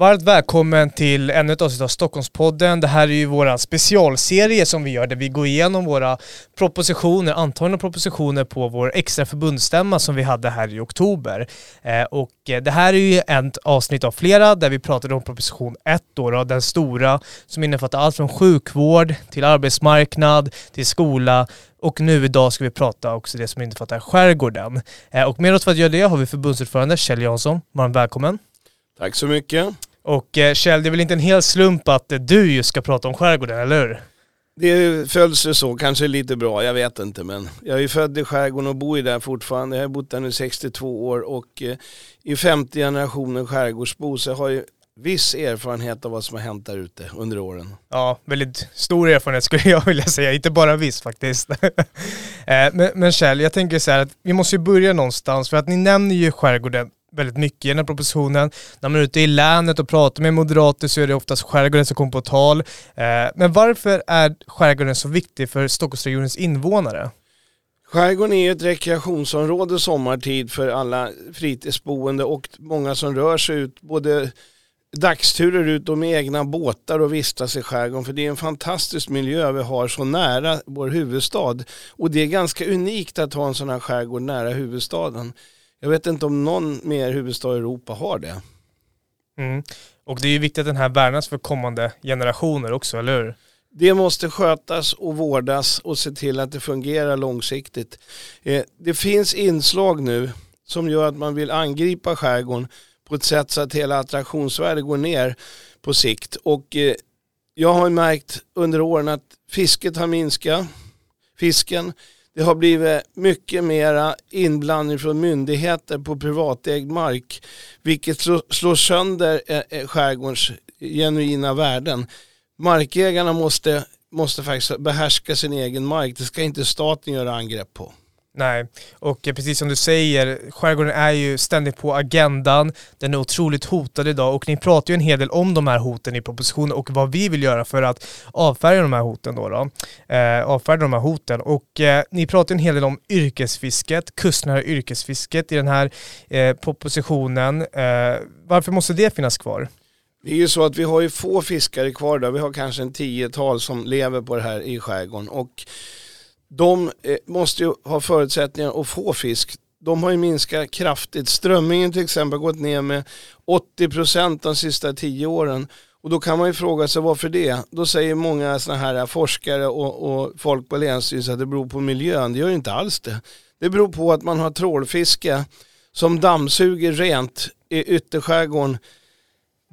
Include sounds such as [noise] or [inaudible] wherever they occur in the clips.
Varmt välkommen till ännu ett avsnitt av Stockholmspodden. Det här är ju vår specialserie som vi gör där vi går igenom våra propositioner, antagna propositioner på vår extra förbundsstämma som vi hade här i oktober. Eh, och eh, det här är ju ett avsnitt av flera där vi pratade om proposition 1 då, då, den stora som innefattar allt från sjukvård till arbetsmarknad till skola och nu idag ska vi prata också det som innefattar skärgården. Eh, och med oss för att göra det har vi förbundsordförande Kjell Jansson. Varmt välkommen. Tack så mycket. Och eh, Kjell, det är väl inte en hel slump att eh, du just ska prata om skärgården, eller hur? Det föll sig så, kanske lite bra, jag vet inte men jag är född i skärgården och bor där fortfarande. Jag har bott där nu 62 år och eh, i 50 generationen skärgårdsbo så jag har ju viss erfarenhet av vad som har hänt där ute under åren. Ja, väldigt stor erfarenhet skulle jag vilja säga, inte bara viss faktiskt. [laughs] men, men Kjell, jag tänker så här att vi måste ju börja någonstans för att ni nämner ju skärgården väldigt mycket i den här propositionen. När man är ute i länet och pratar med moderater så är det oftast skärgården som kommer på tal. Eh, men varför är skärgården så viktig för Stockholmsregionens invånare? Skärgården är ett rekreationsområde sommartid för alla fritidsboende och många som rör sig ut, både dagsturer ut och med egna båtar och vistas i skärgården. För det är en fantastisk miljö vi har så nära vår huvudstad. Och det är ganska unikt att ha en sån här skärgård nära huvudstaden. Jag vet inte om någon mer huvudstad i Europa har det. Mm. Och det är ju viktigt att den här värnas för kommande generationer också, eller hur? Det måste skötas och vårdas och se till att det fungerar långsiktigt. Eh, det finns inslag nu som gör att man vill angripa skärgården på ett sätt så att hela attraktionsvärdet går ner på sikt. Och eh, jag har märkt under åren att fisket har minskat, fisken. Det har blivit mycket mera inblandning från myndigheter på privatägd mark vilket slår sönder eh, eh, skärgårdens genuina värden. Markägarna måste, måste faktiskt behärska sin egen mark. Det ska inte staten göra angrepp på. Nej, och eh, precis som du säger, skärgården är ju ständigt på agendan. Den är otroligt hotad idag och ni pratar ju en hel del om de här hoten i propositionen och vad vi vill göra för att avfärga de här hoten då. då. Eh, avfärda de här hoten. Och eh, ni pratar en hel del om yrkesfisket, kustnära yrkesfisket i den här eh, propositionen. Eh, varför måste det finnas kvar? Det är ju så att vi har ju få fiskare kvar där. Vi har kanske en tiotal som lever på det här i skärgården. Och de eh, måste ju ha förutsättningar att få fisk. De har ju minskat kraftigt. Strömmingen till exempel har gått ner med 80% de sista tio åren. Och då kan man ju fråga sig varför det? Då säger många sådana här forskare och, och folk på länsstyrelsen att det beror på miljön. Det gör ju inte alls det. Det beror på att man har trålfiske som dammsuger rent i ytterskärgården.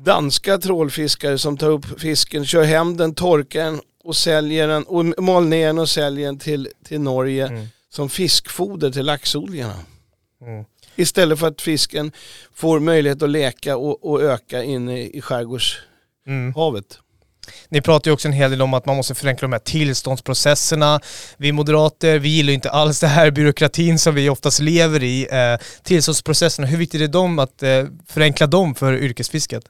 Danska trålfiskare som tar upp fisken, kör hem den, torkar den och säljer den och mal ner den och säljer den till, till Norge mm. som fiskfoder till laxodlingarna. Mm. Istället för att fisken får möjlighet att leka och, och öka inne i skärgårdshavet. Mm. Ni pratar ju också en hel del om att man måste förenkla de här tillståndsprocesserna. Vi moderater, vi gillar inte alls det här byråkratin som vi oftast lever i. Eh, tillståndsprocesserna, hur viktigt är det att eh, förenkla dem för yrkesfisket?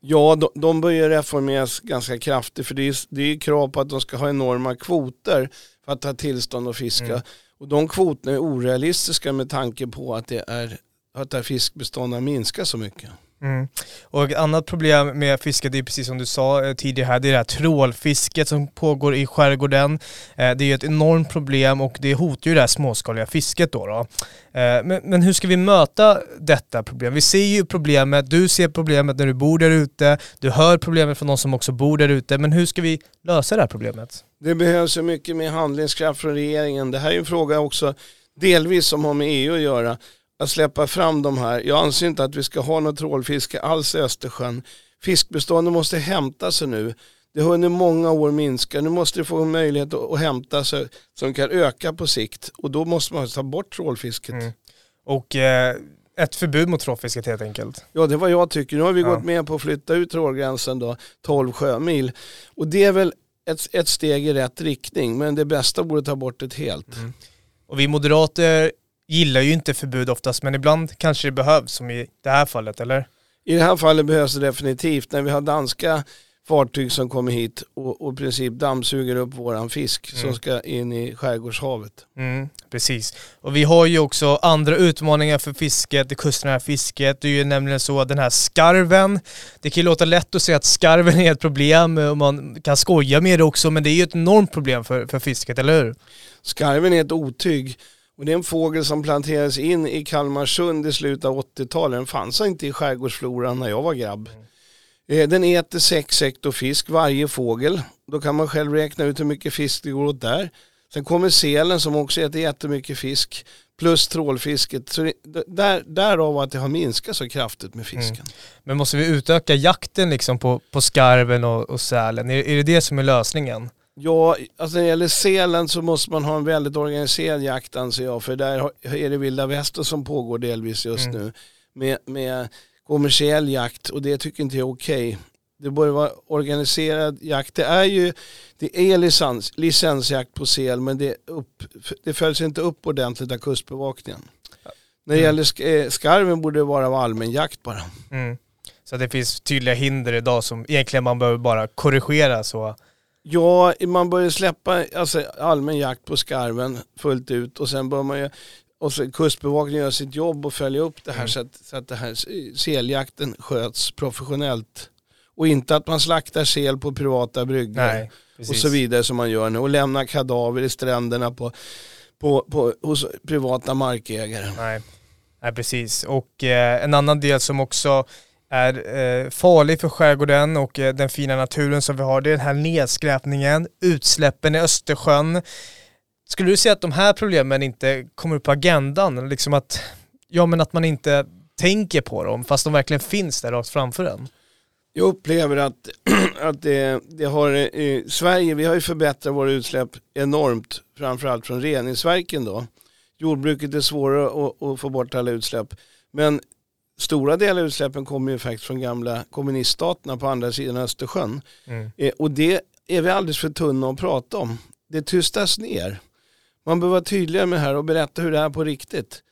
Ja, de, de börjar reformeras ganska kraftigt för det är, det är krav på att de ska ha enorma kvoter för att ha tillstånd att fiska. Mm. Och de kvoterna är orealistiska med tanke på att det är att det här fiskbestånden minskar så mycket. Mm. Och ett annat problem med fisket är precis som du sa eh, tidigare här, det är det här trålfisket som pågår i skärgården. Eh, det är ett enormt problem och det hotar ju det här småskaliga fisket då. då. Eh, men, men, hur ska vi möta detta problem? Vi ser ju problemet, du ser problemet när du bor där ute, du hör problemet från de som också bor där ute, men hur ska vi lösa det här problemet? Det behövs så mycket mer handlingskraft från regeringen. Det här är en fråga också delvis som har med EU att göra att släppa fram de här. Jag anser inte att vi ska ha något trålfiske alls i Östersjön. Fiskbestånden måste hämta sig nu. Det har under många år minskat. Nu måste det få en möjlighet att, hämta sig som kan öka på sikt och då måste man ta bort trålfisket. Mm. Och eh, ett förbud mot trålfisket helt enkelt? Ja det är vad jag tycker. Nu har vi ja. gått med på att flytta ut trålgränsen då 12 sjömil och det är väl ett, ett steg i rätt riktning men det bästa vore att ta bort det helt. Mm. Och vi moderater gillar ju inte förbud oftast, men ibland kanske det behövs, som i det här fallet, eller? I det här fallet behövs det definitivt. När vi har danska fartyg som kommer hit och, och i princip dammsuger upp våran fisk mm. som ska in i skärgårdshavet. Mm, precis. Och vi har ju också andra utmaningar för fisket, det kustnära fisket. Det är ju nämligen så att den här skarven, det kan ju låta lätt att säga att skarven är ett problem och man kan skoja med det också, men det är ju ett enormt problem för, för fisket, eller hur? Skarven är ett otyg. Och det är en fågel som planterades in i Kalmarsund i slutet av 80-talet. Den fanns inte i skärgårdsfloran när jag var grabb. Mm. Eh, den äter sex hektar fisk, varje fågel. Då kan man själv räkna ut hur mycket fisk det går åt där. Sen kommer selen som också äter jättemycket fisk. Plus trålfisket. Så där, därav att det har minskat så kraftigt med fisken. Mm. Men måste vi utöka jakten liksom på, på skarven och, och sälen? Är, är det det som är lösningen? Ja, alltså när det gäller selen så måste man ha en väldigt organiserad jakt anser jag. För där är det vilda väster som pågår delvis just mm. nu. Med, med kommersiell jakt och det tycker inte jag är okej. Okay. Det bör vara organiserad jakt. Det är ju det är licens, licensjakt på sel men det, upp, det följs inte upp ordentligt av kustbevakningen. Mm. När det gäller eh, skarven borde det vara allmän jakt bara. Mm. Så det finns tydliga hinder idag som egentligen man behöver bara korrigera så Ja, man börjar släppa alltså, allmän jakt på skarven fullt ut och sen bör man ju och så kustbevakningen gör sitt jobb och följer upp det här mm. så, att, så att det här seljakten sköts professionellt. Och inte att man slaktar sel på privata bryggor och så vidare som man gör nu och lämnar kadaver i stränderna på, på, på, hos privata markägare. Nej, Nej precis. Och eh, en annan del som också är eh, farlig för skärgården och eh, den fina naturen som vi har, det är den här nedskräpningen, utsläppen i Östersjön. Skulle du säga att de här problemen inte kommer upp på agendan? Liksom att, ja, men att man inte tänker på dem fast de verkligen finns där rakt framför en? Jag upplever att, [clears throat] att det, det har, eh, i Sverige, vi har ju förbättrat våra utsläpp enormt, framförallt från reningsverken då. Jordbruket är svårare att, att få bort alla utsläpp. Men stora delar av utsläppen kommer ju faktiskt från gamla kommuniststaterna på andra sidan Östersjön. Mm. Eh, och det är vi alldeles för tunna att prata om. Det tystas ner. Man behöver vara tydligare med det här och berätta hur det är på riktigt.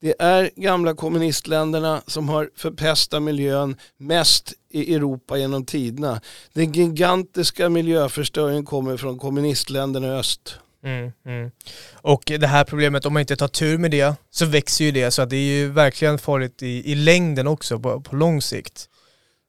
Det är gamla kommunistländerna som har förpestat miljön mest i Europa genom tiderna. Den gigantiska miljöförstöringen kommer från kommunistländerna i öst. Mm, mm. Och det här problemet, om man inte tar tur med det, så växer ju det. Så att det är ju verkligen farligt i, i längden också, på, på lång sikt.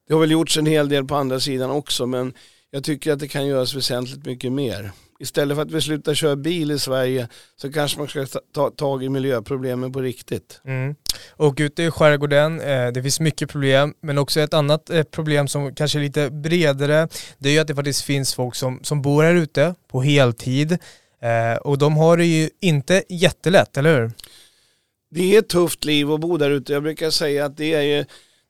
Det har väl gjorts en hel del på andra sidan också, men jag tycker att det kan göras väsentligt mycket mer istället för att vi slutar köra bil i Sverige så kanske man ska ta tag i miljöproblemen på riktigt. Mm. Och ute i skärgården, eh, det finns mycket problem, men också ett annat eh, problem som kanske är lite bredare, det är ju att det faktiskt finns folk som, som bor här ute på heltid och de har det ju inte jättelätt, eller hur? Det är ett tufft liv att bo där ute. Jag brukar säga att det är ju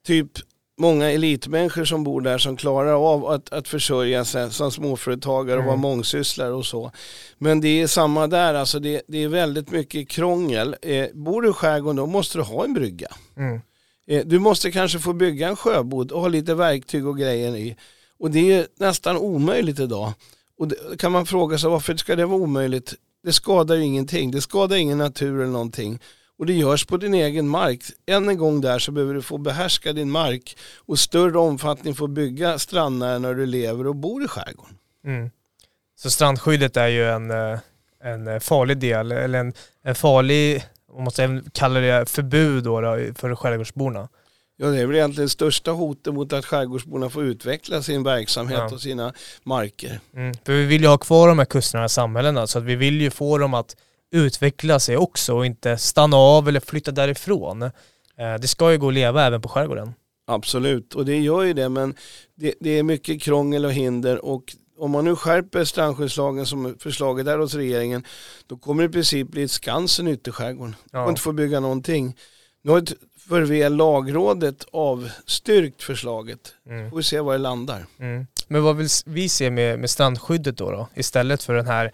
typ många elitmänniskor som bor där som klarar av att, att försörja sig som småföretagare och mm. vara mångsysslare och så. Men det är samma där, alltså det, det är väldigt mycket krångel. Eh, bor du i skärgården då måste du ha en brygga. Mm. Eh, du måste kanske få bygga en sjöbod och ha lite verktyg och grejer i. Och det är nästan omöjligt idag. Och det, kan man fråga sig varför ska det vara omöjligt? Det skadar ju ingenting, det skadar ingen natur eller någonting och det görs på din egen mark. Än en gång där så behöver du få behärska din mark och större omfattning få bygga strandnära när du lever och bor i skärgården. Mm. Så strandskyddet är ju en, eh, en eh, farlig del, eller en, en farlig, man måste kalla det förbud då, då för skärgårdsborna. Ja det är väl egentligen största hotet mot att skärgårdsborna får utveckla sin verksamhet ja. och sina marker. Mm. För vi vill ju ha kvar de här kustnära samhällena så att vi vill ju få dem att utveckla sig också och inte stanna av eller flytta därifrån. Eh, det ska ju gå att leva även på skärgården. Absolut, och det gör ju det, men det, det är mycket krångel och hinder och om man nu skärper strandskyddslagen som förslaget är hos regeringen, då kommer det i princip bli ett Skansen i skärgården. Ja. Och inte få bygga någonting. Nu har för väl lagrådet avstyrkt förslaget. Mm. Får vi se var det landar. Mm. Men vad vill vi se med, med strandskyddet då, då? Istället för den här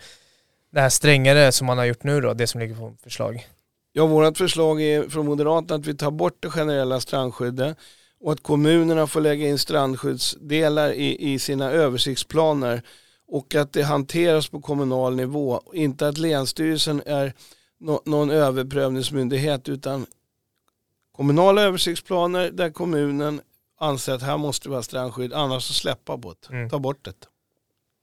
det här strängare som man har gjort nu då, det som ligger på förslag? Ja, vårt förslag är från Moderaterna att vi tar bort det generella strandskyddet och att kommunerna får lägga in strandskyddsdelar i, i sina översiktsplaner och att det hanteras på kommunal nivå. Inte att Länsstyrelsen är no, någon överprövningsmyndighet utan kommunala översiktsplaner där kommunen anser att här måste vi ha strandskydd, annars så släppa på det, Mm. ta bort det.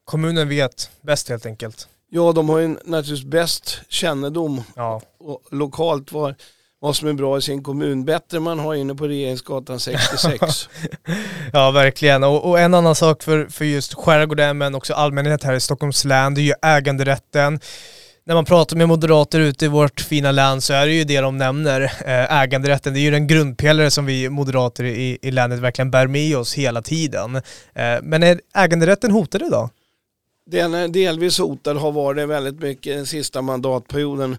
Kommunen vet bäst helt enkelt. Ja, de har ju naturligtvis bäst kännedom Ja, och lokalt vad, vad som är bra i sin kommun. Bättre man har inne på Regeringsgatan 66. [laughs] ja verkligen. Och, och en annan sak för, för just skärgården men också allmänhet här i Stockholms län, det är ju äganderätten. När man pratar med moderater ute i vårt fina län så är det ju det de nämner, eh, äganderätten. Det är ju den grundpelare som vi moderater i, i länet verkligen bär med oss hela tiden. Eh, men är äganderätten hotad idag? Den är delvis hotad, har varit väldigt mycket den sista mandatperioden.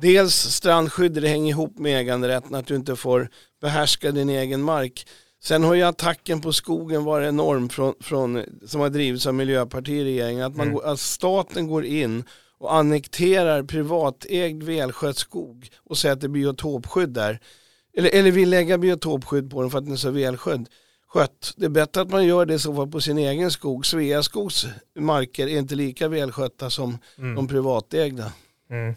Dels strandskydd, det hänger ihop med äganderätten, att du inte får behärska din egen mark. Sen har ju attacken på skogen varit enorm från, från, som har drivits av Miljöpartiet i regeringen. Att, man, Mm. att staten går in och annekterar privatägd välskött skog och säger att det är biotopskydd där. Eller, eller vill lägga biotopskydd på den för att den är så välskött. Skött. Det är bättre att man gör det så fall på sin egen skog. Sveaskogs marker är inte lika välskötta som Mm. de privatägda. Mm.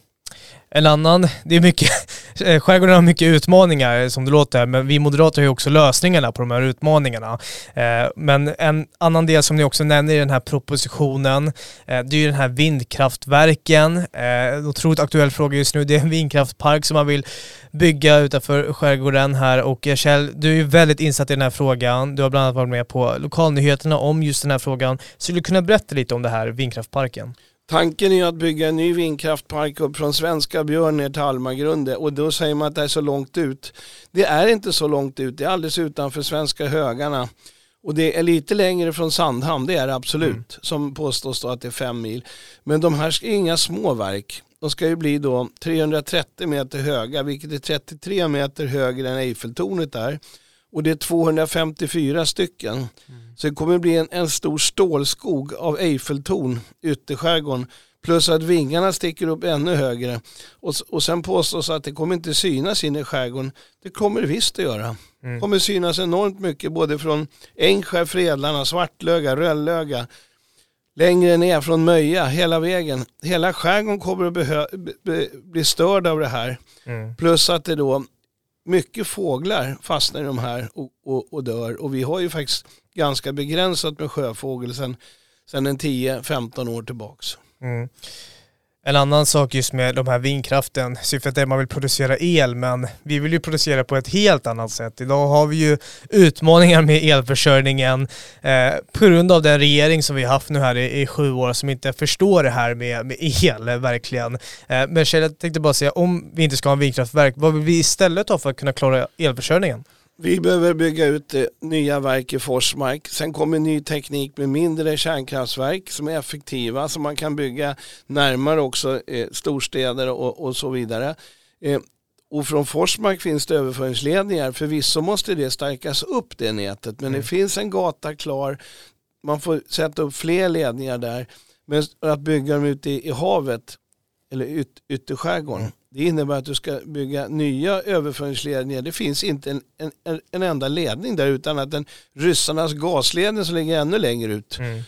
En annan, det är mycket, [laughs] eh, skärgården har mycket utmaningar som det låter, men vi moderater har ju också lösningarna på de här utmaningarna. Eh, men en annan del som ni också nämner i den här propositionen, eh, det är ju den här vindkraftverken. En otroligt aktuell fråga just nu, det är en vindkraftpark som man vill bygga utanför skärgården här och Kjell, du är ju väldigt insatt i den här frågan. Du har bland annat varit med på lokalnyheterna om just den här frågan. Skulle du kunna berätta lite om det här vindkraftparken? Tanken är att bygga en ny vindkraftpark upp från Svenska Björn ner till Almagrunde och då säger man att det är så långt ut. Det är inte så långt ut, det är alldeles utanför Svenska högarna. Och det är lite längre från Sandhamn, det är det absolut, Mm. som påstås då att det är fem mil. Men de här ska inga små verk. De ska ju bli då 330 meter höga, vilket är 33 meter högre än Eiffeltornet är. Och det är 254 stycken. Så det kommer bli en, en stor stålskog av Eiffeltorn i ytterskärgården. Plus att vingarna sticker upp ännu högre. Och, och sen påstås att det kommer inte synas in i skärgården. Det kommer det visst att göra. Mm. Det kommer synas enormt mycket både från Ängskär, Fredlarna, Svartlöga, Röllöga. Längre ner från Möja, hela vägen. Hela skärgården kommer att behö- be- be- bli störd av det här. Mm. Plus att det då mycket fåglar fastnar i de här och, och, och dör. Och vi har ju faktiskt ganska begränsat med sjöfågel sedan, sedan en 10-15 år tillbaks. Mm. En annan sak just med de här vindkraften, syftet är att man vill producera el men vi vill ju producera på ett helt annat sätt. Idag har vi ju utmaningar med elförsörjningen eh, på grund av den regering som vi har haft nu här i, i sju år som inte förstår det här med, med el [laughs] verkligen. Eh, men Kjell, jag tänkte bara säga, om vi inte ska ha en vindkraftverk, vad vill vi istället ha för att kunna klara elförsörjningen? Vi behöver bygga ut nya verk i Forsmark. Sen kommer ny teknik med mindre kärnkraftverk som är effektiva som man kan bygga närmare också eh, storstäder och, och så vidare. Eh, och från Forsmark finns det överföringsledningar. Förvisso måste det stärkas upp det nätet men Mm. det finns en gata klar. Man får sätta upp fler ledningar där. Men att bygga dem ute i, i havet eller yt, ytterskärgården Mm. Det innebär att du ska bygga nya överföringsledningar. Det finns inte en, en, en- en enda ledning där utan att den ryssarnas gasledning som ligger ännu längre ut. Mm.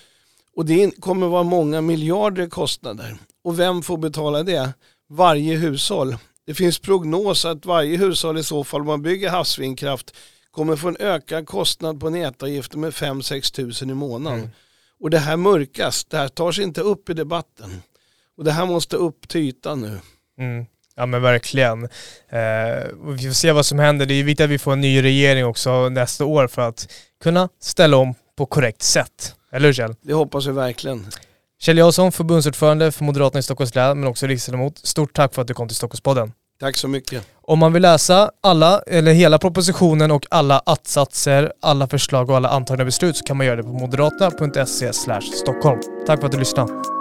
Och det kommer vara många miljarder kostnader. Och vem får betala det? Varje hushåll. Det finns prognos att varje hushåll i så fall om man bygger havsvindkraft kommer få en ökad kostnad på nätavgifter med 5-6 tusen i månaden. Mm. Och det här mörkas, det här tar sig inte upp i debatten. Och det här måste upp till ytan nu. Mm. Ja men verkligen. Eh, vi får se vad som händer. Det är viktigt att vi får en ny regering också nästa år för att kunna ställa om på korrekt sätt. Eller hur Kjell? Det hoppas vi verkligen. Kjell Jansson, förbundsordförande för Moderaterna i Stockholms län men också riksdagsledamot. Stort tack för att du kom till Stockholmspodden. Tack så mycket. Om man vill läsa alla, eller hela propositionen och alla attsatser, alla förslag och alla antagna beslut så kan man göra det på moderaterna.se Stockholm. Tack för att du lyssnade.